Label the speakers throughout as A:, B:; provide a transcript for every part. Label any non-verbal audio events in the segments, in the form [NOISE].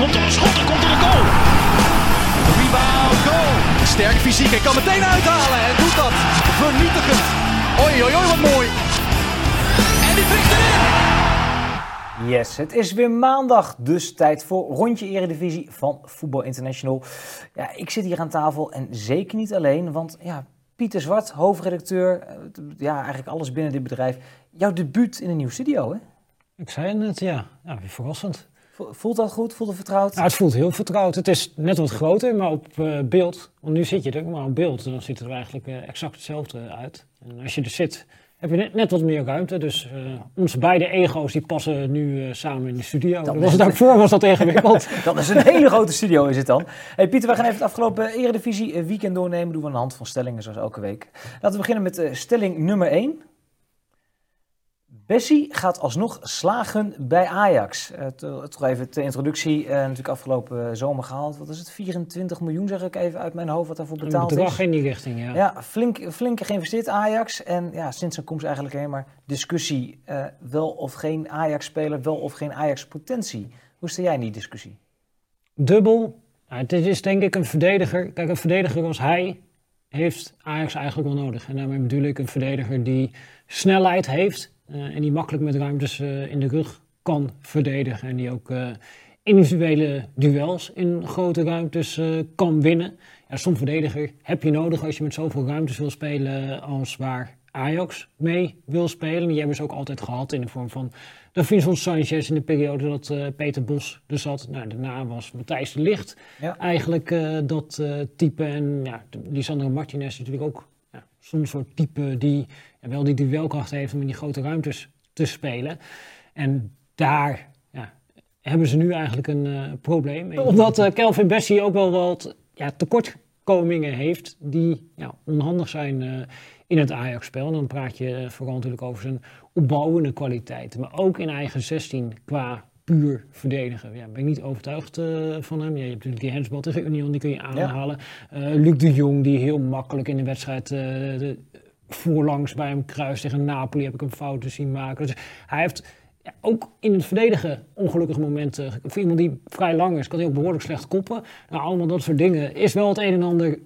A: Komt er een schot en komt er een goal. Rebound, goal. Sterk fysiek, hij kan meteen uithalen en doet dat. Vernietigend. Oei, oei, oei, wat mooi. En die vliegt erin.
B: Yes, het is weer maandag, dus tijd voor rondje Eredivisie van Voetbal International. Ja, ik zit hier aan tafel en zeker niet alleen, want ja, Pieter Zwart, hoofdredacteur, eh, ja, eigenlijk alles binnen dit bedrijf. Jouw debuut in een nieuw studio, hè?
C: Ik zei het net, ja. ja weer verrassend.
B: Voelt dat goed? Voelt het vertrouwd?
C: Nou, het voelt heel vertrouwd. Het is net wat groter, maar op uh, beeld, want nu zit je er, maar op beeld dan ziet het er eigenlijk uh, exact hetzelfde uit. En als je er zit, heb je net, net wat meer ruimte. Dus uh, onze beide ego's die passen nu samen in de studio. Dat was daarvoor was dat ingewikkeld. [LAUGHS]
B: dat is een hele grote studio is het dan. Hey Pieter, we gaan even het afgelopen Eredivisie weekend doornemen. Doen we aan de hand van stellingen zoals elke week. Laten we beginnen met stelling nummer 1. Bessie gaat alsnog slagen bij Ajax. Uh, toch even de introductie, uh, natuurlijk afgelopen zomer gehaald. Wat is het? 24 miljoen zeg ik even uit mijn hoofd wat daarvoor betaald
C: een
B: bedrag
C: in die richting, ja.
B: Ja, flink, flink geïnvesteerd Ajax. En ja, sinds zijn komst eigenlijk alleen maar discussie. Uh, wel of geen Ajax-speler, wel of geen Ajax-potentie. Hoe sta jij in die discussie?
C: Dubbel. Nou, het is denk ik een verdediger. Kijk, een verdediger als hij heeft Ajax eigenlijk wel nodig. En daarmee bedoel ik een verdediger die snelheid heeft en die makkelijk met ruimtes uh, in de rug kan verdedigen. En die ook uh, individuele duels in grote ruimtes kan winnen. Ja, Zo'n verdediger heb je nodig als je met zoveel ruimtes wil spelen als waar Ajax mee wil spelen. Die hebben ze ook altijd gehad in de vorm van de Vincent Sanchez in de periode dat Peter Bos er zat. Nou, daarna was Matthijs de Licht ja. eigenlijk dat type. En ja, Lisandro Martinez natuurlijk ook ja, zo'n soort type die en wel die duelkracht heeft om in die grote ruimtes te spelen. En daar ja, hebben ze nu eigenlijk een uh, probleem mee. Omdat uh, Kelvin Bessie ook wel wat ja, tekortkomingen heeft die ja, onhandig zijn uh, in het Ajax-spel. En dan praat je vooral natuurlijk over zijn opbouwende kwaliteiten. Maar ook in eigen 16 qua puur verdedigen. Ja, ben ik niet overtuigd uh, van hem. Ja, je hebt natuurlijk die handsbal tegen Union, die kun je aanhalen. Ja. Uh, Luc de Jong, die heel makkelijk in de wedstrijd uh, de, voorlangs bij hem kruis tegen Napoli heb ik hem fouten zien maken. Dus hij heeft ja, ook in het verdedigen ongelukkige momenten. Voor iemand die vrij lang is, kan hij ook behoorlijk slecht koppen. Nou, allemaal dat soort dingen is wel het een en ander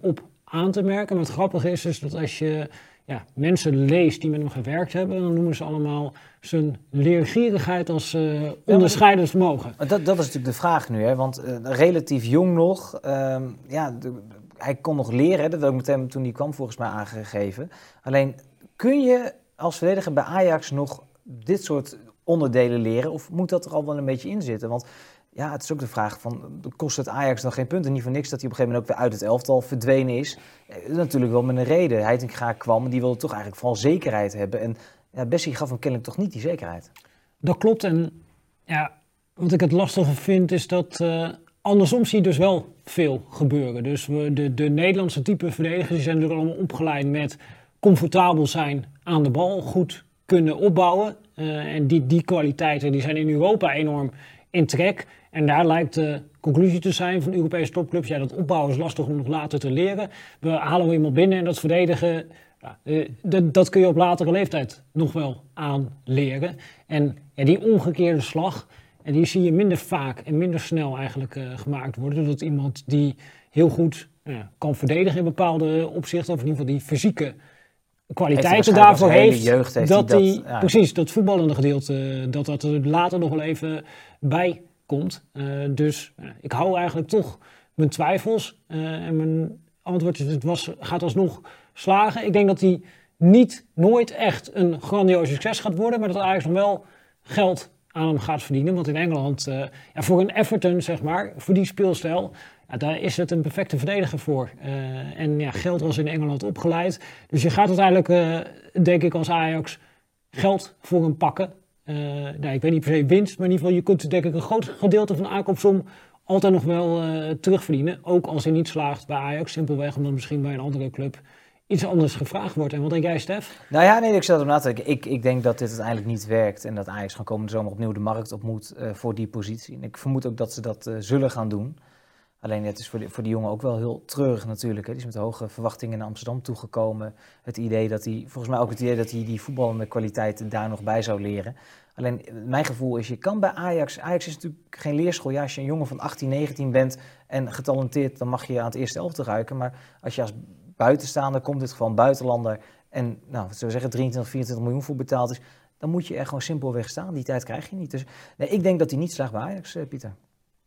C: op aan te merken. Maar het grappige is dus dat als je ja, mensen leest die met hem gewerkt hebben, dan noemen ze allemaal zijn leergierigheid als uh, onderscheidend vermogen.
B: Dat, dat is natuurlijk de vraag nu, hè? want uh, relatief jong nog. Uh, ja, de, hij kon nog leren, dat heb ik met hem toen hij kwam volgens mij aangegeven. Alleen kun je als verdediger bij Ajax nog dit soort onderdelen leren? Of moet dat er al wel een beetje in zitten? Want ja, het is ook de vraag van, kost het Ajax dan geen punten? Niet voor niks dat hij op een gegeven moment ook weer uit het elftal verdwenen is. Eh, natuurlijk wel met een reden. Heitinga kwam, die wilde toch eigenlijk vooral zekerheid hebben. En ja, Bessie gaf hem kennelijk toch niet die zekerheid.
C: Dat klopt. En ja, wat ik het lastige vind is dat... Uh andersom zie je dus wel veel gebeuren. Dus we, de, de Nederlandse type verdedigers zijn natuurlijk allemaal opgeleid met comfortabel zijn aan de bal, goed kunnen opbouwen. Uh, en die, die kwaliteiten die zijn in Europa enorm in trek. En daar lijkt de conclusie te zijn van Europese topclubs. Ja, dat opbouwen is lastig om nog later te leren. We halen iemand binnen en dat verdedigen, ja, uh, dat, kun je op latere leeftijd nog wel aanleren. En die omgekeerde slag, en die zie je minder vaak en minder snel eigenlijk uh, gemaakt worden. Doordat iemand die heel goed kan verdedigen in bepaalde opzichten, of in ieder geval die fysieke kwaliteiten daarvoor heeft. Dat
B: die,
C: ja. precies, dat voetballende gedeelte, dat dat er later nog wel even bij komt. Uh, dus ik hou eigenlijk toch mijn twijfels. en mijn antwoord is, het was, gaat alsnog slagen. Ik denk dat hij niet nooit echt een grandioos succes gaat worden, maar dat Ajax nog wel geld aan hem gaat verdienen. Want in Engeland, uh, ja, voor een Everton, zeg maar, voor die speelstijl, ja, daar is het een perfecte verdediger voor. Uh, en ja, geld was in Engeland opgeleid. Dus je gaat uiteindelijk, uh, denk ik, als Ajax geld voor hem pakken. nou, ik weet niet per se winst, maar in ieder geval, je kunt denk ik een groot gedeelte van de aankoopsom altijd nog wel terugverdienen. Ook als hij niet slaagt bij Ajax, simpelweg omdat misschien bij een andere club iets anders gevraagd wordt. En wat denk jij, Stef?
B: Nou ja, nee, ik zat er na te denken. Ik, ik denk dat dit uiteindelijk niet werkt en dat Ajax gewoon komende zomer opnieuw de markt op moet voor die positie. En ik vermoed ook dat ze dat zullen gaan doen. Alleen het is voor die, jongen ook wel heel treurig natuurlijk. Hè. Die is met hoge verwachtingen naar Amsterdam toegekomen. Het idee dat hij, volgens mij ook het idee dat hij die voetballende kwaliteiten daar nog bij zou leren. Alleen mijn gevoel is, je kan bij Ajax... Ajax is natuurlijk geen leerschool. Ja, als je een jongen van 18, 19 bent en getalenteerd... dan mag je aan het eerste elfte ruiken. Maar als je als buitenstaander komt, dit geval buitenlander... en nou, wat zou zeggen, 23, 24 miljoen voor betaald is... dan moet je er gewoon simpelweg staan. Die tijd krijg je niet. Dus nee, ik denk dat hij niet slaagt bij Ajax, eh, Pieter.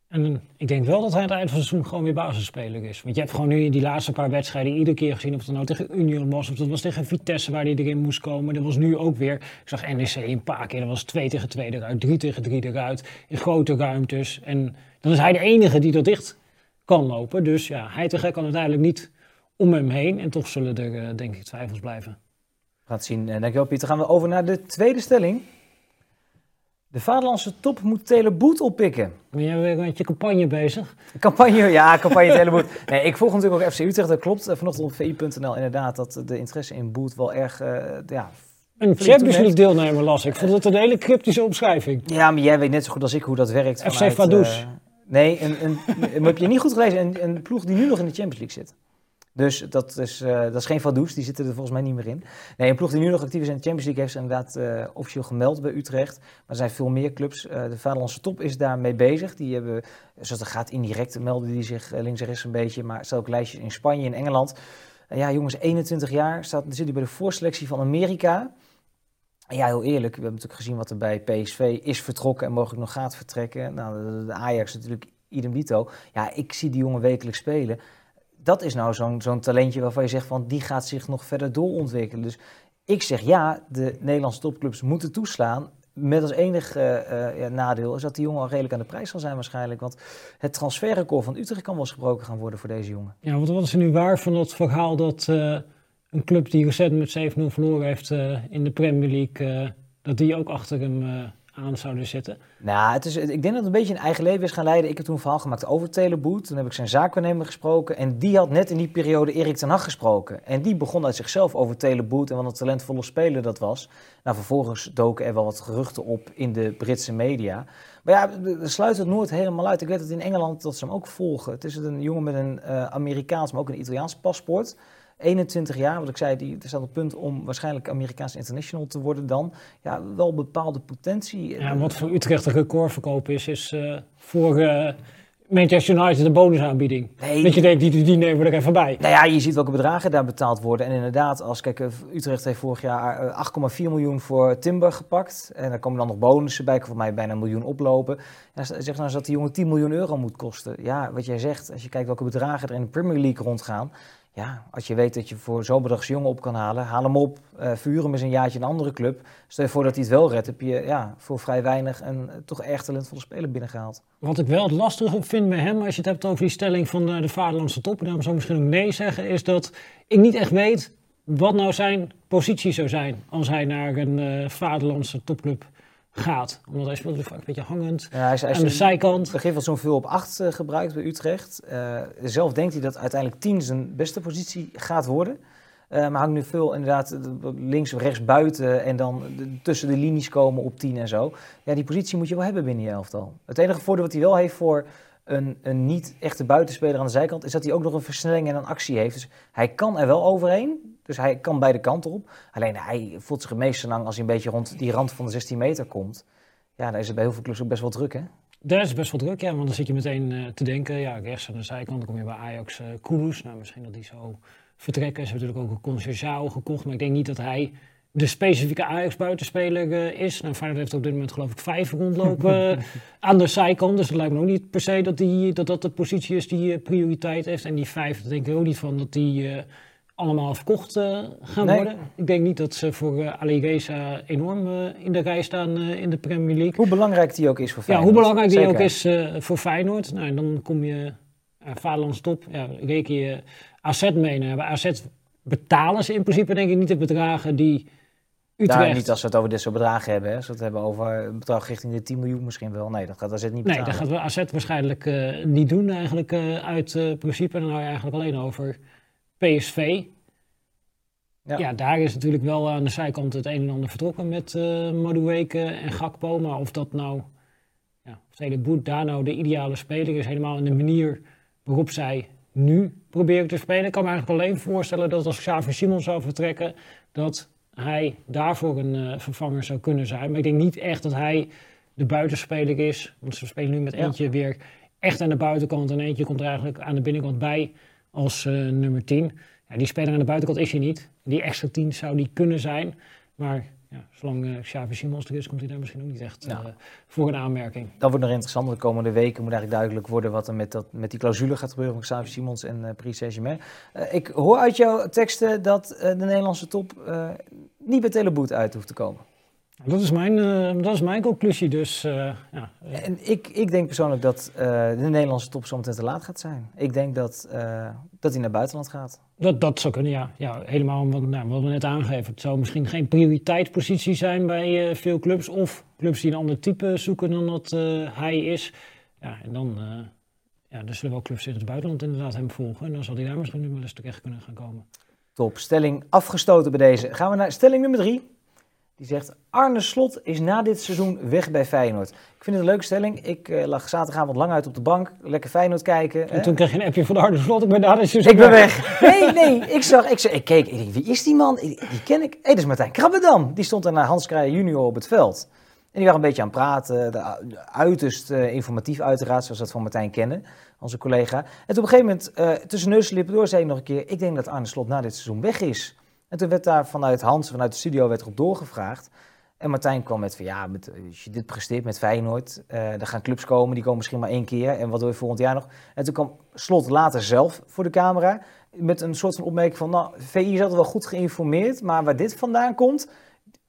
C: En ik denk wel dat hij aan het eind van het seizoen gewoon weer basisspeler is. Want je hebt gewoon nu die laatste paar wedstrijden iedere keer gezien of het nou tegen Union was, of dat was tegen Vitesse waar hij erin moest komen. Dat was nu ook weer. Ik zag NEC een paar keer, dat was 2 tegen 2 eruit, 3 tegen 3 eruit, in grote ruimtes. En dan is hij de enige die er dicht kan lopen. Dus ja, hij te gek kan uiteindelijk niet om hem heen. En toch zullen er, uh, denk ik, twijfels blijven.
B: Het zien. Uh, dankjewel Pieter. Gaan we over naar de tweede stelling. De vaderlandse top moet Teleboet oppikken.
C: Ben jij weer met je campagne bezig?
B: Campagne, ja, campagne Teleboet. [LAUGHS] Nee, ik volg natuurlijk ook FC Utrecht, dat klopt. Vanochtend op vi.nl inderdaad dat de interesse in Boet wel erg, uh, ja...
C: Een Champions League deelnemer las ik. vond het een hele cryptische omschrijving.
B: Ja, maar jij weet net zo goed als ik hoe dat werkt.
C: FC Vaduz. Uh,
B: nee, een, een, [LAUGHS] een, heb je niet goed gelezen? Een, een ploeg die nu nog in de Champions League zit. Dus dat is, uh, dat is geen Vaduz, die zitten er volgens mij niet meer in. Nee, een ploeg die nu nog actief is in de Champions League heeft ze inderdaad uh, officieel gemeld bij Utrecht. Maar er zijn veel meer clubs. Uh, de Vaderlandse top is daarmee bezig. Die hebben, zoals dat gaat indirect, melden die zich links en rechts een beetje. Maar staan ook lijstjes in Spanje en Engeland. ja, jongens, 21 jaar, staat, zit hij bij de voorselectie van Amerika. Ja, heel eerlijk, we hebben natuurlijk gezien wat er bij PSV is vertrokken en mogelijk nog gaat vertrekken. Nou, de, de Ajax natuurlijk idem dito. Ja, ik zie die jongen wekelijks spelen dat is nou zo'n zo'n talentje waarvan je zegt van die gaat zich nog verder doorontwikkelen. Dus ik zeg ja, de Nederlandse topclubs moeten toeslaan. Met als enig uh, ja, nadeel is dat die jongen al redelijk aan de prijs zal zijn waarschijnlijk. Want het transferrecord van Utrecht kan wel eens gebroken gaan worden voor deze jongen.
C: Ja, want wat is er nu waar van dat verhaal dat uh, een club die recent met 7-0 verloren heeft in de Premier League, dat die ook achter hem aan zouden zitten?
B: Nou, het is, ik denk dat het een beetje een eigen leven is gaan leiden. Ik heb toen een verhaal gemaakt over Teleboet. Toen heb ik zijn zaakwaarnemer gesproken. En die had net in die periode Erik ten Hag gesproken. En die begon uit zichzelf over Teleboet en wat een talentvolle speler dat was. Nou, vervolgens doken er wel wat geruchten op in de Britse media. Maar ja, we sluiten het nooit helemaal uit. Ik weet dat in Engeland dat ze hem ook volgen. Het is een jongen met een uh, Amerikaans, maar ook een Italiaans paspoort. 21 jaar, wat ik zei, die staat op het punt om waarschijnlijk Amerikaans international te worden dan. Ja, wel bepaalde potentie.
C: Ja, wat voor Utrecht een recordverkoop is, is uh, voor uh, Manchester United een bonusaanbieding. Nee. Dat je denkt, die, die nemen we er even bij.
B: Nou ja, je ziet welke bedragen daar betaald worden. En inderdaad, als kijk, eh, Utrecht heeft vorig jaar 8,4 miljoen voor Timber gepakt. En daar komen dan nog bonussen bij, voor mij bijna een miljoen oplopen. Ja, zeg nou eens dat die jongen 10 miljoen euro moet kosten. Ja, wat jij zegt, als je kijkt welke bedragen er in de Premier League rondgaan ja, als je weet dat je voor zo'n bedrag jongen op kan halen, haal hem op, uh, vuur hem eens een jaartje in een andere club. Stel je voor dat hij het wel redt, heb je ja, voor vrij weinig een toch erg talentvolle speler binnengehaald.
C: Wat ik wel het lastige vind bij hem, als je het hebt over die stelling van uh, de vaderlandse top, en daarom zou ik misschien ook nee zeggen, is dat ik niet echt weet wat nou zijn positie zou zijn als hij naar een uh, vaderlandse topclub gaat. Omdat hij speelt vaak een beetje hangend ja, hij is, hij aan de zijkant.
B: Begin van zo'n veel op 8 uh, gebruikt bij Utrecht. Uh, zelf denkt hij dat uiteindelijk 10 zijn beste positie gaat worden. Uh, maar hangt nu veel inderdaad links of rechts buiten en dan tussen de linies komen op 10 en zo. Ja, die positie moet je wel hebben binnen je elftal. Het enige voordeel wat hij wel heeft voor een, een niet echte buitenspeler aan de zijkant, is dat hij ook nog een versnelling en een actie heeft. Dus hij kan er wel overheen. Dus hij kan beide kanten op. Alleen hij voelt zich het lang als hij een beetje rond die rand van de 16 meter komt. Ja, dan is het bij heel veel clubs ook best wel druk, hè?
C: Daar is best wel druk, ja. Want dan zit je meteen uh, te denken, ja, rechts aan de zijkant. Dan kom je bij Ajax uh. Nou, misschien dat die zo vertrekken. Ze hebben natuurlijk ook een Conceição gekocht. Maar ik denk niet dat hij de specifieke Ajax-buitenspeler uh, is. Nou, Feyenoord heeft op dit moment geloof ik vijf rondlopen [LAUGHS] aan de zijkant. Dus het lijkt me ook niet per se dat die, dat, dat de positie is die prioriteit heeft. En die vijf, daar denk ik ook niet van dat die allemaal verkocht uh, gaan nee. worden. Ik denk niet dat ze voor uh, Ali Reza enorm uh, in de rij staan in de Premier League.
B: Hoe belangrijk die ook is voor Feyenoord.
C: Ja, hoe belangrijk die ook is voor Feyenoord. Nou, dan kom je uh, Vaderlands top, ja, reken je AZ mee. Nou, bij AZ betalen ze in principe denk ik niet de bedragen die Utrecht...
B: Daar, niet als we het over dit soort bedragen hebben. Hè. Als we het hebben over een bedrag richting de 10 miljoen misschien wel. Nee, dat gaat AZ niet betalen.
C: Nee, dat gaat AZ waarschijnlijk niet doen eigenlijk uit principe. Dan hou je eigenlijk alleen over PSV. Ja. ja. daar is natuurlijk wel aan de zijkant het een en ander vertrokken met uh, Madueke en Gakpo. Maar of dat nou, ja, of Boet daar nou de ideale speler is, helemaal in de manier waarop zij nu proberen te spelen. Ik kan me eigenlijk alleen voorstellen dat als Xavier Simon zou vertrekken, dat hij daarvoor een uh, vervanger zou kunnen zijn. Maar ik denk niet echt dat hij de buitenspeler is. Want ze spelen nu met eentje weer echt aan de buitenkant. En eentje komt er eigenlijk aan de binnenkant bij als uh, nummer 10. Ja, die speler aan de buitenkant is hij niet. Die extra 10 zou die kunnen zijn. Maar ja, zolang uh, Xavi Simons er is, komt hij daar misschien ook niet echt uh, voor een aanmerking.
B: Dat wordt nog interessant. De komende weken moet eigenlijk duidelijk worden wat er met, dat, met die clausule gaat gebeuren van Xavi Simons en uh, Paris Saint-Germain. ik hoor uit jouw teksten dat de Nederlandse top niet bij Teleboet uit hoeft te komen.
C: Dat is mijn, uh, dat is mijn conclusie. Dus, uh, ja.
B: En ik, ik denk persoonlijk dat uh, de Nederlandse top zometeen te laat gaat zijn. Ik denk dat, dat hij naar buitenland gaat.
C: Dat, dat zou kunnen, ja. ja helemaal wat, nou, wat we net aangeven. Het zou misschien geen prioriteitspositie zijn bij veel clubs. Of clubs die een ander type zoeken dan dat hij is. Ja, en dan ja, er zullen wel clubs in het buitenland inderdaad hem volgen. En dan zal hij daar misschien nu wel eens terecht kunnen gaan komen.
B: Top. Stelling afgestoten bij deze. Gaan we naar stelling nummer drie. Die zegt, Arne Slot is na dit seizoen weg bij Feyenoord. Ik vind het een leuke stelling. Ik uh, lag zaterdagavond lang uit op de bank, lekker Feyenoord kijken.
C: En hè? toen kreeg je een appje van Arne Slot, ik ben dit
B: seizoen Ik ben weg. Nee, nee, ik zag, ik, zag, ik keek, ik wie is die man? Die ken ik. Hé, hey, dat is Martijn Krabbedam. Die stond daar naar Hans Kraaij junior op het veld. En die waren een beetje aan het praten, de, uiterst uh, informatief uiteraard, zoals dat van Martijn kennen, onze collega. En toen op een gegeven moment, uh, tussen neus en lippen door, zei ik nog een keer, ik denk dat Arne Slot na dit seizoen weg is. En toen werd daar vanuit Hans, vanuit de studio, werd erop doorgevraagd. En Martijn kwam met van ja, met, als je dit presteert met Feyenoord, uh, er gaan clubs komen, die komen misschien maar één keer. En wat wil je volgend jaar nog? En toen kwam Slot later zelf voor de camera met een soort van opmerking van, nou, VI is altijd wel goed geïnformeerd, maar waar dit vandaan komt,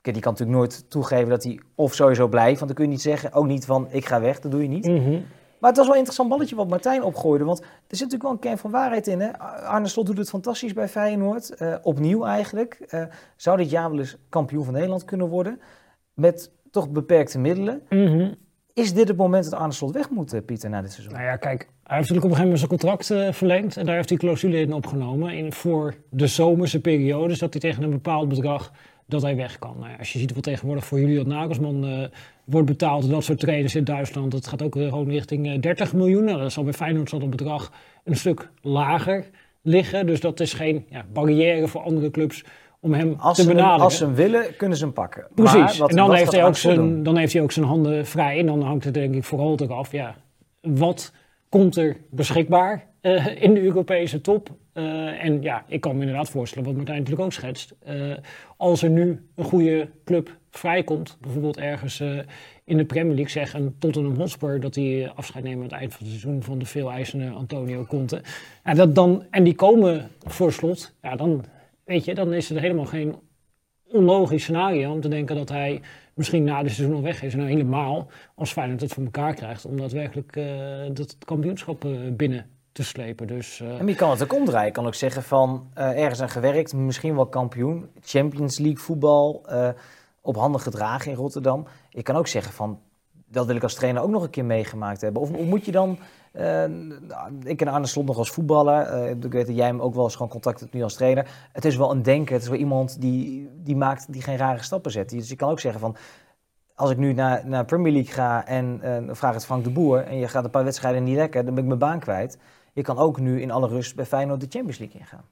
B: die kan natuurlijk nooit toegeven dat hij of sowieso blijft, want dan kun je niet zeggen, ook niet van ik ga weg, dat doe je niet.
C: Mhm.
B: Maar het was wel een interessant balletje wat Martijn opgooide. Want er zit natuurlijk wel een kern van waarheid in. Hè? Arne Slot doet het fantastisch bij Feyenoord. Uh, opnieuw eigenlijk. Uh, zou dit jaar wel eens kampioen van Nederland kunnen worden? Met toch beperkte middelen.
C: Mhm.
B: Is dit het moment dat Arne Slot weg moet, Pieter, na dit seizoen?
C: Nou ja, kijk. Hij heeft natuurlijk op een gegeven moment zijn contract uh, verlengd. En daar heeft hij clausule in opgenomen. In, voor de zomerse periodes. Dat hij tegen een bepaald bedrag dat hij weg kan. Nou ja, als je ziet wat tegenwoordig voor Julian Nagelsman uh, wordt betaald, dat soort trainers in Duitsland, dat gaat ook gewoon richting 30 miljoen. Nou, dat zal bij Feyenoord zal dat bedrag een stuk lager liggen. Dus dat is geen ja, barrière voor andere clubs om hem
B: als
C: te benaderen.
B: Als ze hem willen, kunnen ze hem pakken.
C: Precies. Wat, en dan, heeft hij ook zijn, dan heeft hij ook zijn handen vrij. En dan hangt het denk ik vooral eraf, ja, wat komt er beschikbaar uh, in de Europese top? Uh, en ja, ik kan me inderdaad voorstellen, wat Martijn natuurlijk ook schetst. Uh, als er nu een goede club vrijkomt, bijvoorbeeld ergens uh, in de Premier League, zeg een Tottenham Hotspur, dat die afscheid nemen aan het eind van het seizoen van de veel eisende Antonio Conte. Ja, dat dan, en die komen voor slot, ja, dan, weet je, dan is het helemaal geen onlogisch scenario om te denken dat hij misschien na de seizoen al weg is. En nou helemaal als Feyenoord het voor elkaar krijgt om daadwerkelijk dat kampioenschap binnen te slepen. Dus, uh...
B: En je kan het ook omdraaien. Je kan ook zeggen van uh, ergens aan gewerkt, misschien wel kampioen. Champions League voetbal, uh, op handen gedragen in Rotterdam. Je kan ook zeggen van, dat wil ik als trainer ook nog een keer meegemaakt hebben. Of, moet je dan... ik ken Arne Slot nog als voetballer. ik weet dat jij hem ook wel eens gewoon contact hebt nu als trainer. Het is wel een denker. Het is wel iemand die, die maakt, die geen rare stappen zet. Dus je kan ook zeggen van als ik nu naar, naar Premier League ga en uh, vraag het Frank de Boer en je gaat een paar wedstrijden niet lekker, dan ben ik mijn baan kwijt. Je kan ook nu in alle rust bij Feyenoord de Champions League ingaan.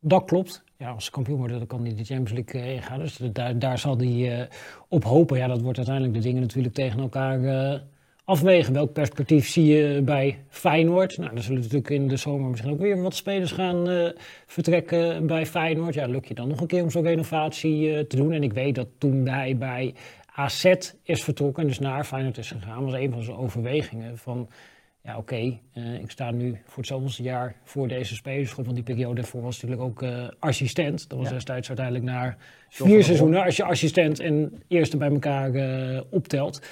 C: Dat klopt. Ja, als kampioen worden, dan kan hij de Champions League uh, ingaan. Dus daar, zal hij uh, op hopen. Ja, dat wordt uiteindelijk de dingen natuurlijk tegen elkaar uh, afwegen. Welk perspectief zie je bij Feyenoord? Nou, dan zullen natuurlijk in de zomer misschien ook weer wat spelers gaan vertrekken bij Feyenoord. Ja, lukt je dan nog een keer om zo'n renovatie te doen? En ik weet dat toen hij bij AZ is vertrokken, dus naar Feyenoord is gegaan, was een van zijn overwegingen van ja, oké, okay, uh, ik sta nu voor het zoveelste jaar voor deze spelersgroep. Want die periode daarvoor was natuurlijk ook uh, assistent. Dat was ja. destijds uiteindelijk na vier seizoenen. Als je assistent en eerste bij elkaar uh, optelt,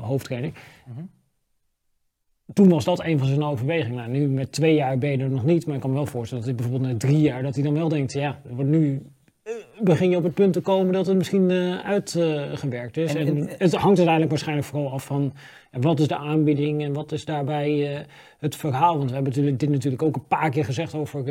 C: hoofdtrainer. Mm -hmm. Toen was dat een van zijn overwegingen. Nou, nu met twee jaar ben je er nog niet. Maar ik kan me wel voorstellen dat hij bijvoorbeeld na drie jaar... dat hij dan wel denkt, ja, er wordt nu begin je op het punt te komen dat het misschien uh, uitgewerkt is. En, en, het hangt uiteindelijk waarschijnlijk vooral af van wat is de aanbieding en wat is daarbij uh, het verhaal. Want we hebben dit natuurlijk ook een paar keer gezegd over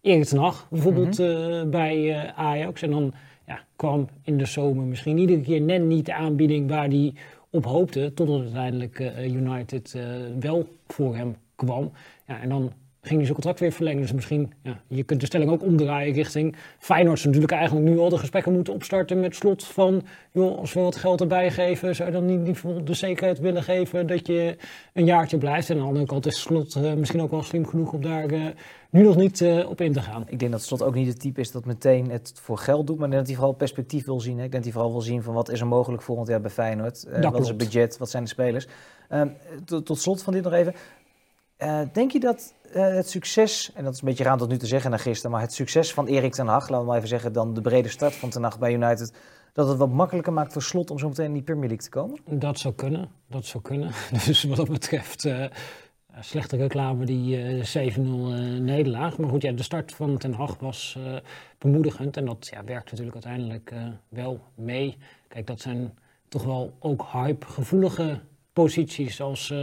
C: Erik ten Hag, bijvoorbeeld mm -hmm. bij Ajax. En dan ja, kwam in de zomer misschien iedere keer net niet de aanbieding waar hij op hoopte, totdat uiteindelijk United wel voor hem kwam. Ja, en dan ging hij zijn contract weer verlengen. Dus misschien, ja, je kunt de stelling ook omdraaien richting Feyenoord. Ze natuurlijk eigenlijk nu al de gesprekken moeten opstarten met slot van, joh, als we wat geld erbij geven, zou je dan niet, niet de zekerheid willen geven dat je een jaartje blijft. En aan de andere kant is slot uh, misschien ook wel slim genoeg om daar uh, nu nog niet uh, op in te gaan.
B: Ik denk dat slot ook niet het type is dat meteen het voor geld doet, maar dat hij vooral perspectief wil zien. Hè. Ik denk dat hij vooral wil zien van wat is er mogelijk volgend jaar bij Feyenoord. wat klopt. is het budget, wat zijn de spelers. Ehm, tot slot van dit nog even. Denk je dat uh, het succes, en dat is een beetje raar tot nu te zeggen na gisteren, maar het succes van Erik ten Hag, laten we maar even zeggen, dan de brede start van ten Hag bij United, dat het wat makkelijker maakt voor Slot om zo meteen in die Premier League te komen?
C: Dat zou kunnen, dat zou kunnen. [LAUGHS] Dus wat dat betreft, uh, slechte reclame die uh, 7-0 nederlaag. Maar goed, ja, de start van ten Hag was bemoedigend en dat ja, werkt natuurlijk uiteindelijk wel mee. Kijk, dat zijn toch wel ook hype-gevoelige posities als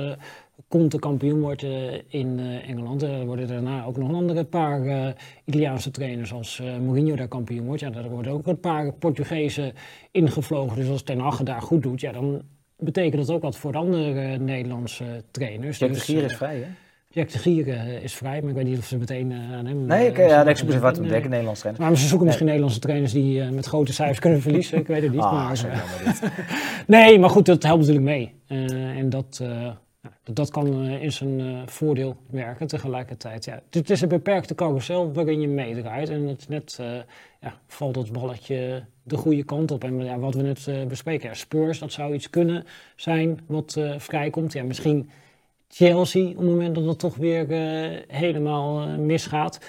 C: komt de kampioen wordt in uh, Engeland. Er worden daarna ook nog een andere paar uh, Italiaanse trainers als Mourinho daar kampioen wordt. Ja, daar worden ook een paar Portugezen ingevlogen. Dus als Ten Hag daar goed doet, ja, dan betekent dat ook wat voor de andere Nederlandse trainers.
B: Jack
C: dus,
B: de Gier is vrij, hè?
C: Jack de Gier is vrij, maar ik weet niet of ze meteen aan hem...
B: Nee, ik, ja, ik excuseer wat ontdekken, nee. Nederlandse trainers.
C: Maar ze zoeken misschien Nederlandse trainers die met grote cijfers kunnen verliezen. Ik weet het niet, ah, maar... [LAUGHS] nee, maar goed, dat helpt natuurlijk mee. en dat... Nou, dat kan uh, in zijn uh, voordeel werken tegelijkertijd. Ja, het is een beperkte carousel waarin je meedraait. En het net uh, ja, valt het balletje de goede kant op. En ja, wat we net bespreken, Spurs, dat zou iets kunnen zijn wat vrijkomt. Ja, misschien Chelsea, op het moment dat het toch weer helemaal misgaat.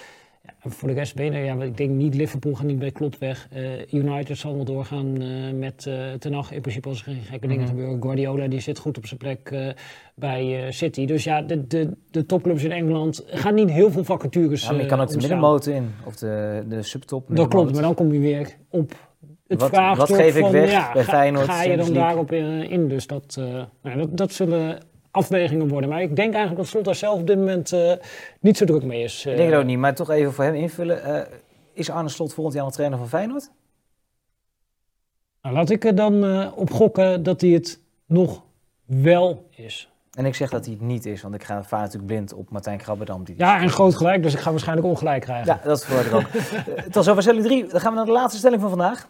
C: Voor de rest ben je, ja, ik denk niet Liverpool gaat niet bij Klopp weg. Uh, United zal wel doorgaan uh, met uh, Ten Hag. In principe als er geen gekke dingen mm -hmm. gebeuren. Guardiola die zit goed op zijn plek bij City. Dus ja, de, de, de topclubs in Engeland gaan niet heel veel vacatures
B: ja, maar je kan ook de middenmoot in. Of de, de subtop.
C: Dat klopt, maar dan kom je weer op het
B: wat,
C: vraagstuk
B: wat geef ik
C: van,
B: weg
C: ja,
B: bij
C: ga,
B: Feyenoord,
C: ga je dan daarop in? Dus dat, nou, dat, dat zullen afwegingen worden. Maar ik denk eigenlijk dat Slot daar zelf op dit moment uh, niet zo druk mee is.
B: Ik denk het ook niet, maar toch even voor hem invullen. Uh, is Arne Slot volgend jaar nog trainer van Feyenoord?
C: Nou, laat ik er dan op gokken dat hij het nog wel is.
B: En ik zeg dat hij het niet is, want ik ga vaak natuurlijk blind op Martijn Krabberdam. Die
C: ja, en groot gelijk, dus ik ga waarschijnlijk ongelijk krijgen.
B: Ja, dat verwacht ik ook. Het was over stelling 3. Dan gaan we naar de laatste stelling van vandaag.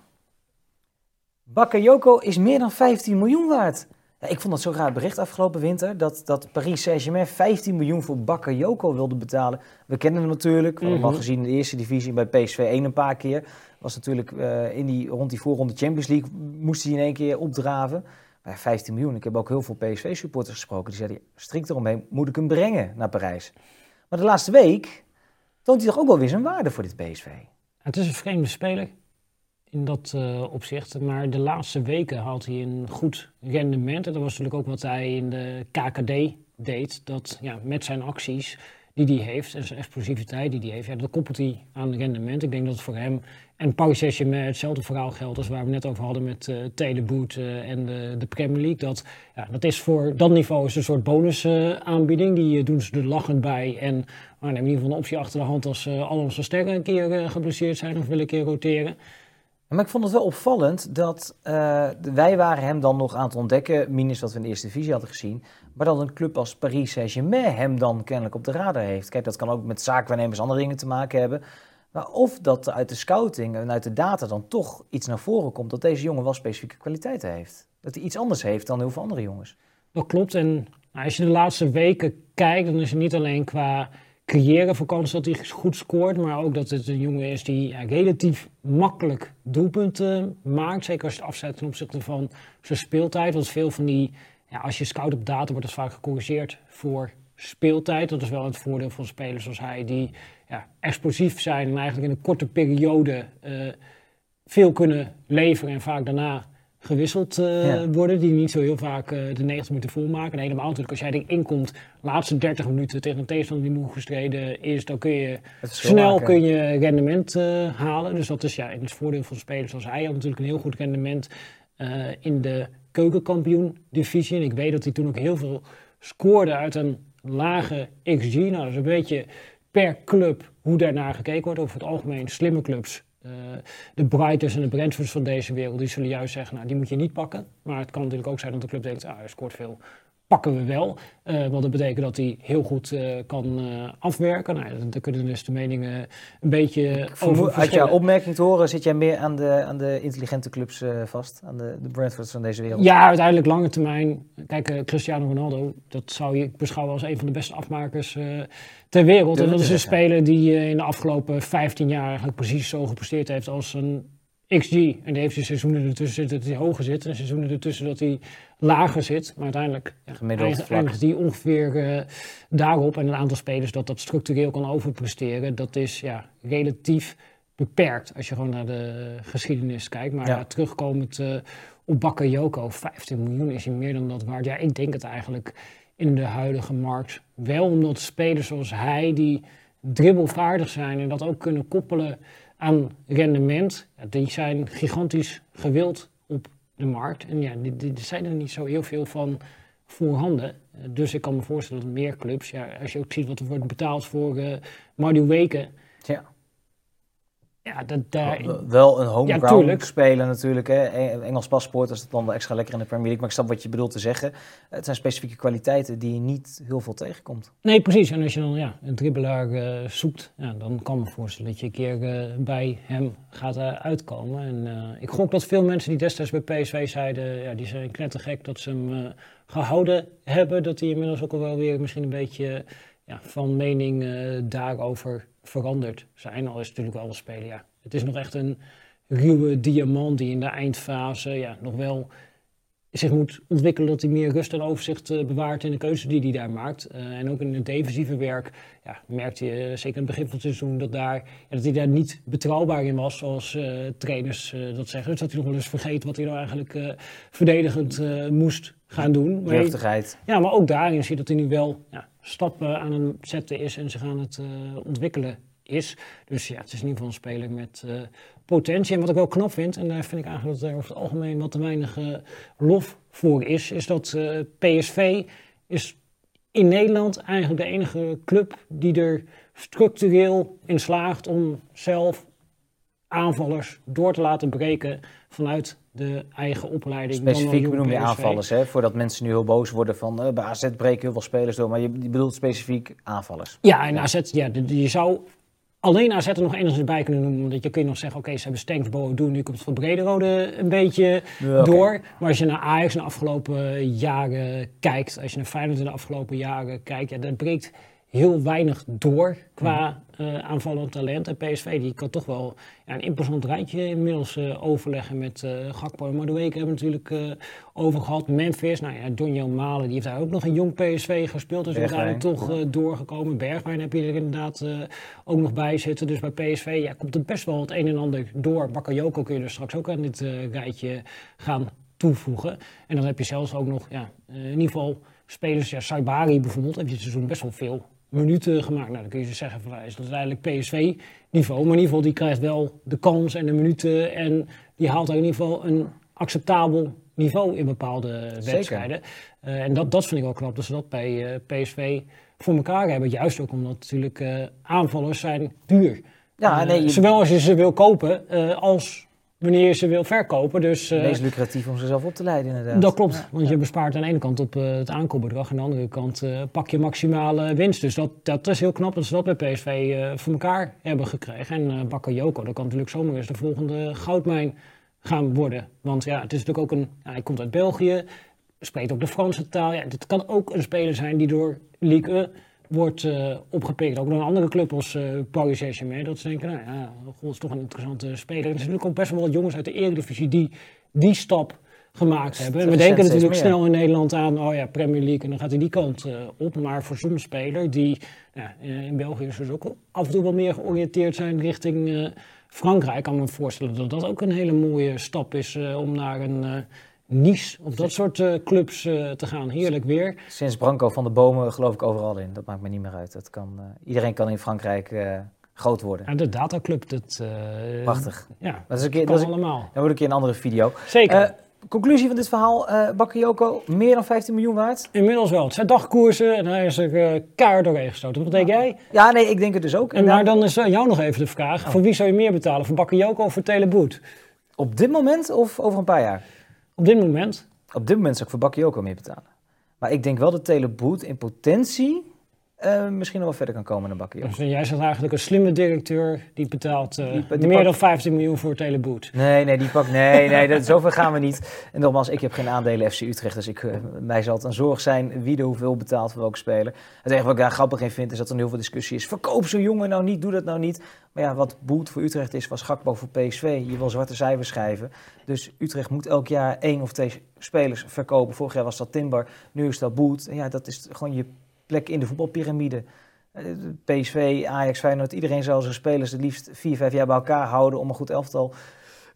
B: Bakayoko is meer dan 15 miljoen waard. Ik vond dat zo raar bericht afgelopen winter, dat, dat Paris Saint-Germain 15 miljoen voor Bakayoko wilde betalen. We kennen hem natuurlijk, we hebben hem al gezien in de eerste divisie bij PSV 1 een paar keer. Was natuurlijk uh, in die, rond die voorronde Champions League, moest hij in één keer opdraven. Maar 15 miljoen, ik heb ook heel veel PSV-supporters gesproken, die zeiden strikt eromheen, moet ik hem brengen naar Parijs. Maar de laatste week toont hij toch ook wel weer zijn waarde voor dit PSV.
C: Het is een vreemde speler in dat uh, opzicht. Maar de laatste weken haalt hij een goed rendement. En dat was natuurlijk ook wat hij in de KKD deed. Dat ja, met zijn acties die hij heeft en zijn explosiviteit die hij heeft, ja, dat koppelt hij aan rendement. Ik denk dat voor hem en Paris Saint-Germain hetzelfde verhaal geldt als waar we net over hadden met uh, en de, de, Premier League. Dat, ja, dat is voor dat niveau is een soort bonusaanbieding. Uh, die doen ze er lachend bij. En maar neem in ieder geval een optie achter de hand als al onze sterren een keer geblesseerd zijn of willen een keer roteren.
B: Maar ik vond het wel opvallend dat uh, wij waren hem dan nog aan het ontdekken, minus wat we in de eerste divisie hadden gezien, maar dat een club als Paris Saint-Germain hem dan kennelijk op de radar heeft. Kijk, dat kan ook met zaakwaarnemers andere dingen te maken hebben. Maar of dat uit de scouting en uit de data dan toch iets naar voren komt dat deze jongen wel specifieke kwaliteiten heeft. Dat hij iets anders heeft dan heel veel andere jongens.
C: Dat klopt. En als je de laatste weken kijkt, dan is het niet alleen qua creëren voor kans dat hij goed scoort. Maar ook dat het een jongen is die relatief makkelijk doelpunten maakt. Zeker als je het afzet ten opzichte van zijn speeltijd. Want veel van die, ja, als je scout op data, wordt het vaak gecorrigeerd voor speeltijd. Dat is wel het voordeel van spelers zoals hij, die ja, explosief zijn en eigenlijk in een korte periode uh, veel kunnen leveren en vaak daarna gewisseld uh, ja. worden, die niet zo heel vaak uh, de 90 minuten volmaken. En helemaal natuurlijk als jij erin komt, laatste 30 minuten tegen een tegenstander die moe gestreden is, dan kun je snel maken. kun je rendement uh, halen. Dus dat is ja, in het voordeel van spelers zoals hij had natuurlijk een heel goed rendement in de keukenkampioen divisie. En ik weet dat hij toen ook heel veel scoorde uit een lage XG. Nou, dat is een beetje per club hoe daarnaar gekeken wordt. Over het algemeen slimme clubs uh, de Brighters en de Brentfords van deze wereld, die zullen juist zeggen, nou die moet je niet pakken. Maar het kan natuurlijk ook zijn dat de club denkt, ah hij scoort veel. Pakken we wel. Uh, want dat betekent dat hij heel goed uh, kan uh, afwerken. Nou, daar kunnen dus de meningen een beetje over
B: Uit jouw opmerking te horen zit jij meer aan de, aan de intelligente clubs vast? Aan de, de Brentfords van deze wereld?
C: Ja, uiteindelijk lange termijn. Kijk, Cristiano Ronaldo, dat zou je beschouwen als een van de beste afmakers ter wereld. en dat is een speler die in de afgelopen 15 jaar eigenlijk precies zo gepresteerd heeft als een XG. En die heeft de seizoenen ertussen zitten dat hij hoger zit. En seizoenen ertussen dat hij lager zit. Maar uiteindelijk ja, eindigt die ongeveer uh, daarop. En een aantal spelers dat dat structureel kan overpresteren. Dat is ja, relatief beperkt als je gewoon naar de geschiedenis kijkt. Maar ja. terugkomend uh, op Bakayoko, 15 miljoen is hij meer dan dat waard. Ja, ik denk het eigenlijk in de huidige markt wel. Omdat spelers zoals hij, die dribbelvaardig zijn en dat ook kunnen koppelen aan rendement, die zijn gigantisch gewild op de markt. En ja, er zijn er niet zo heel veel van voorhanden. Dus ik kan me voorstellen dat meer clubs, ja, als je ook ziet wat er wordt betaald voor uh, Mardu Weken. Ja.
B: Ja, dat, daar... Wel een homeground ja, spelen natuurlijk. Hè. Engels paspoort, is het dan wel extra lekker in de Premier League. Maar ik snap wat je bedoelt te zeggen. Het zijn specifieke kwaliteiten die je niet heel veel tegenkomt.
C: Nee, precies. En als je dan ja, een dribbelaar uh, zoekt, ja, dan kan me voorstellen dat je een keer uh, bij hem gaat uitkomen. En ik gok dat veel mensen die destijds bij PSV zeiden, ja, die zijn knettergek dat ze hem gehouden hebben. Dat die inmiddels ook al wel weer misschien een beetje ja, van mening daarover veranderd zijn. Al is het natuurlijk wel een speler, ja. Het is nog echt een ruwe diamant die in de eindfase ja, nog wel zich moet ontwikkelen dat hij meer rust en overzicht uh, bewaart in de keuzes die hij daar maakt. Uh, en ook in het defensieve werk ja, merkte je uh, zeker in het begin van het seizoen dat, daar, ja, dat hij daar niet betrouwbaar in was zoals trainers dat zeggen. Dus dat hij nog wel eens vergeet wat hij nou eigenlijk verdedigend moest gaan doen.
B: Maar
C: ja, maar ook daarin zie je dat hij nu wel ja, stappen aan het zetten is en zich aan het uh, ontwikkelen is. Dus ja, het is in ieder geval een speler met uh, potentie. En wat ik wel knap vind, en daar vind ik eigenlijk dat er over het algemeen wat te weinig uh, lof voor is, is dat PSV is in Nederland eigenlijk de enige club die er structureel in slaagt om zelf aanvallers door te laten breken vanuit de eigen opleiding.
B: Specifiek benoem je aanvallers, hè? voordat mensen nu heel boos worden van uh, bij AZ breken heel veel spelers door, maar je, bedoelt specifiek aanvallers.
C: Ja, en AZ, ja, je zou alleen AZ er nog enigszins bij kunnen noemen, omdat je kun je nog zeggen, oké, ze hebben Stenks, doen, nu komt het van Brederode een beetje door. Maar als je naar Ajax in de afgelopen jaren kijkt, als je naar Feyenoord in de afgelopen jaren kijkt, ja, dat breekt heel weinig door qua uh, aanvallend talent. En PSV die kan toch wel ja, een imposant rijtje inmiddels uh, overleggen met uh, Gakpo en Madueke hebben we natuurlijk over gehad. Memphis, nou ja, Donjo Malen, die heeft daar ook nog een jong PSV gespeeld. Dus uiteindelijk toch doorgekomen. Bergwijn heb je er inderdaad ook nog bij zitten. Dus bij PSV ja, komt er best wel het een en ander door. Bakayoko kun je er straks ook aan dit rijtje gaan toevoegen. En dan heb je zelfs ook nog, ja, in ieder geval spelers, ja, Saibari bijvoorbeeld, heb je het seizoen best wel veel minuten gemaakt. Nou, dan kun je dus zeggen van, is dat eigenlijk PSV-niveau. Maar in ieder geval, die krijgt wel de kans en de minuten. En die haalt in ieder geval een acceptabel niveau in bepaalde wedstrijden. Uh, en dat, dat vind ik wel knap, dat ze dat bij uh, PSV voor elkaar hebben. Juist ook omdat natuurlijk uh, aanvallers zijn duur. Ja, nee, Zowel als je ze wil kopen, als wanneer je ze wil verkopen. Dus,
B: uh, Meest lucratief om ze zelf op te leiden inderdaad.
C: Dat klopt, want je bespaart aan de ene kant op uh, het aankoopbedrag... en aan de andere kant uh, pak je maximale winst. Dus dat, dat is heel knap dat ze dat bij PSV voor elkaar hebben gekregen. En uh, Bakayoko, dat kan natuurlijk zomaar eens de volgende goudmijn gaan worden. Want ja, het is natuurlijk ook een... Ja, hij komt uit België, spreekt ook de Franse taal. Ja, dit kan ook een speler zijn die door Ligue wordt uh, opgepikt. Ook door een andere club als uh, Paris Saint-Germain. Dat ze denken, nou ja, God is toch een interessante speler. Er zijn ook best wel wat jongens uit de Eredivisie die die stap gemaakt hebben. En we denken natuurlijk snel in Nederland aan, oh ja, Premier League, en dan gaat hij die kant uh, op. Maar voor zo'n speler die ja, in België is dus ook af en toe wat meer georiënteerd zijn richting Frankrijk, kan me voorstellen dat dat ook een hele mooie stap is om naar een Nice, of dat soort uh, clubs uh, te gaan. Heerlijk weer.
B: Sinds Branco van de Bomen geloof ik overal in. Dat maakt me niet meer uit. Dat kan, uh, iedereen kan in Frankrijk groot worden.
C: En de dataclub, dat...
B: Prachtig.
C: Ja, dat is een keer, dat is, allemaal. Dan
B: wordt een keer een andere video.
C: Zeker.
B: conclusie van dit verhaal, Bakayoko, meer dan 15 miljoen waard?
C: Inmiddels wel. Het zijn dagkoersen en hij is er kaart doorheen gestoten. Wat denk jij?
B: Ja, nee, ik denk het dus ook.
C: En maar dan is jou nog even de vraag, oh. voor wie zou je meer betalen? Voor Bakayoko of voor Teleboot?
B: Op dit moment of over een paar jaar?
C: Op dit moment?
B: Op dit moment zou ik voor Bakkie ook al meer betalen. Maar ik denk wel dat Teleboet in potentie uh, misschien nog wel verder kan komen dan Bakkie.
C: Dus jij zegt eigenlijk een slimme directeur die betaalt uh,
B: Die- die
C: meer
B: pakt-
C: dan 15 miljoen voor Teleboot.
B: Nee, nee, die pak. Nee, nee, dat, zover gaan we niet. En nogmaals, ik heb geen aandelen FC Utrecht, dus ik, eh, mij zal het een zorg zijn wie er hoeveel betaalt voor welke speler. Het enige wat ik daar grappig in vind, is dat er heel veel discussie is. Verkoop zo'n jongen nou niet, doe dat nou niet. Maar ja, wat Boet voor Utrecht is, was Gakpo voor PSV. Je wil zwarte cijfers schrijven. Dus Utrecht moet elk jaar één of twee spelers verkopen. Vorig jaar was dat Timber, nu is dat Boet. En ja, dat is gewoon je plek in de voetbalpyramide. Eh, PSV, Ajax, Feyenoord, iedereen zal zijn spelers het liefst vier, vijf jaar bij elkaar houden om een goed elftal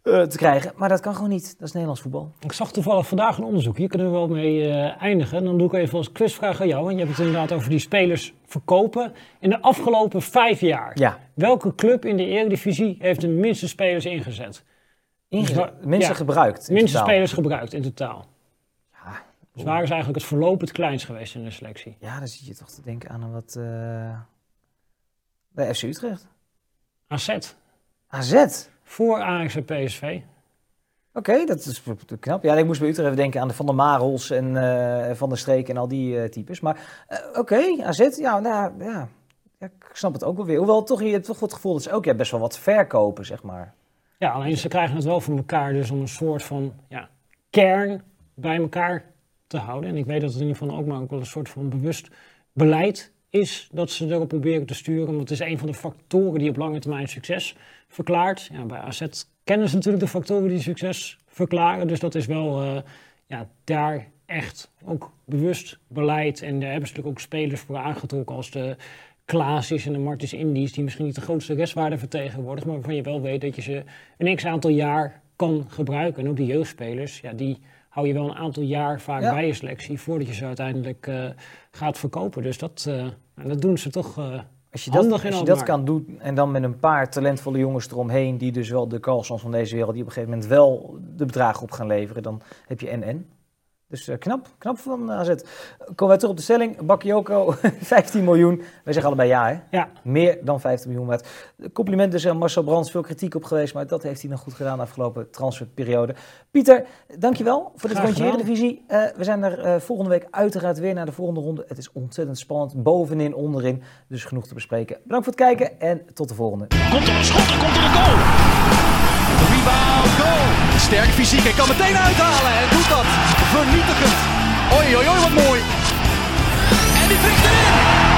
B: eh, te krijgen. Maar dat kan gewoon niet. Dat is Nederlands voetbal.
C: Ik zag toevallig vandaag een onderzoek. Hier kunnen we wel mee eh, eindigen. Dan doe ik even als quizvraag aan jou. Want je hebt het inderdaad over die spelers verkopen. In de afgelopen vijf jaar.
B: Ja,
C: Welke club in de Eredivisie heeft de minste spelers ingezet?
B: ingezet.
C: wa-
B: minste
C: ja.
B: gebruikt. in
C: minste
B: totaal.
C: spelers gebruikt in totaal. Dus waar is eigenlijk het verloop het kleinst geweest in de selectie?
B: ja, dan zit je toch te denken aan een wat... eh bij FC Utrecht.
C: AZ.
B: AZ.
C: Voor Ajax en PSV.
B: Oké, dat is knap. Ja, ik moest bij Utrecht even denken aan de Van der Marels en eh, Van der Streek en al die eh, types. Maar oké, AZ, ja, nou, ja, ja, ik snap het ook wel weer. Hoewel, toch, je hebt toch wel het gevoel dat ze ook ja, best wel wat verkopen, zeg maar.
C: Ja, alleen ze krijgen het wel voor elkaar dus om een soort van ja, kern bij elkaar te houden. En ik weet dat het in ieder geval ook maar ook wel een soort van bewust beleid is dat ze erop proberen te sturen. Want het is een van de factoren die op lange termijn succes verklaart. Ja, bij AZ kennen ze natuurlijk de factoren die succes verklaren. Dus dat is wel eh, ja, daar echt ook bewust beleid. En daar hebben ze natuurlijk ook spelers voor aangetrokken als de Klaasjes en de Martins Indies, die misschien niet de grootste restwaarde vertegenwoordigen, maar waarvan je wel weet dat je ze een x aantal jaar kan gebruiken. En ook die jeugdspelers, ja, die hou je wel een aantal jaar vaak
B: Ja.
C: bij je selectie voordat je ze uiteindelijk eh, gaat verkopen. Dus dat, eh, nou, dat doen ze toch. eh,
B: Als je dat, als je dat kan doen en dan met een paar talentvolle jongens eromheen, die dus wel de Carlsons van deze wereld, die op een gegeven moment wel de bedragen op gaan leveren, dan heb je NN. Dus eh, knap, knap van AZ. Komen wij terug op de stelling. Bakayoko, [LAUGHS] 15 miljoen. Wij zeggen allebei ja, hè?
C: ja,
B: Meer dan 15 miljoen waard. Compliment dus aan Marcel Brands. Veel kritiek op geweest, maar dat heeft hij nog goed gedaan de afgelopen transferperiode. Pieter, dankjewel voor dit rondje. Eredivisie. Eh we zijn er eh, volgende week uiteraard weer naar de volgende ronde. Het is ontzettend spannend. Bovenin, onderin. Dus genoeg te bespreken. Bedankt voor het kijken en tot de volgende.
A: Komt er een schot, er komt er een goal. Rebound, goal. Sterk fysiek en kan meteen uithalen en doet dat vernietigend. Oei, oei, oei, wat mooi. En die vliegt erin.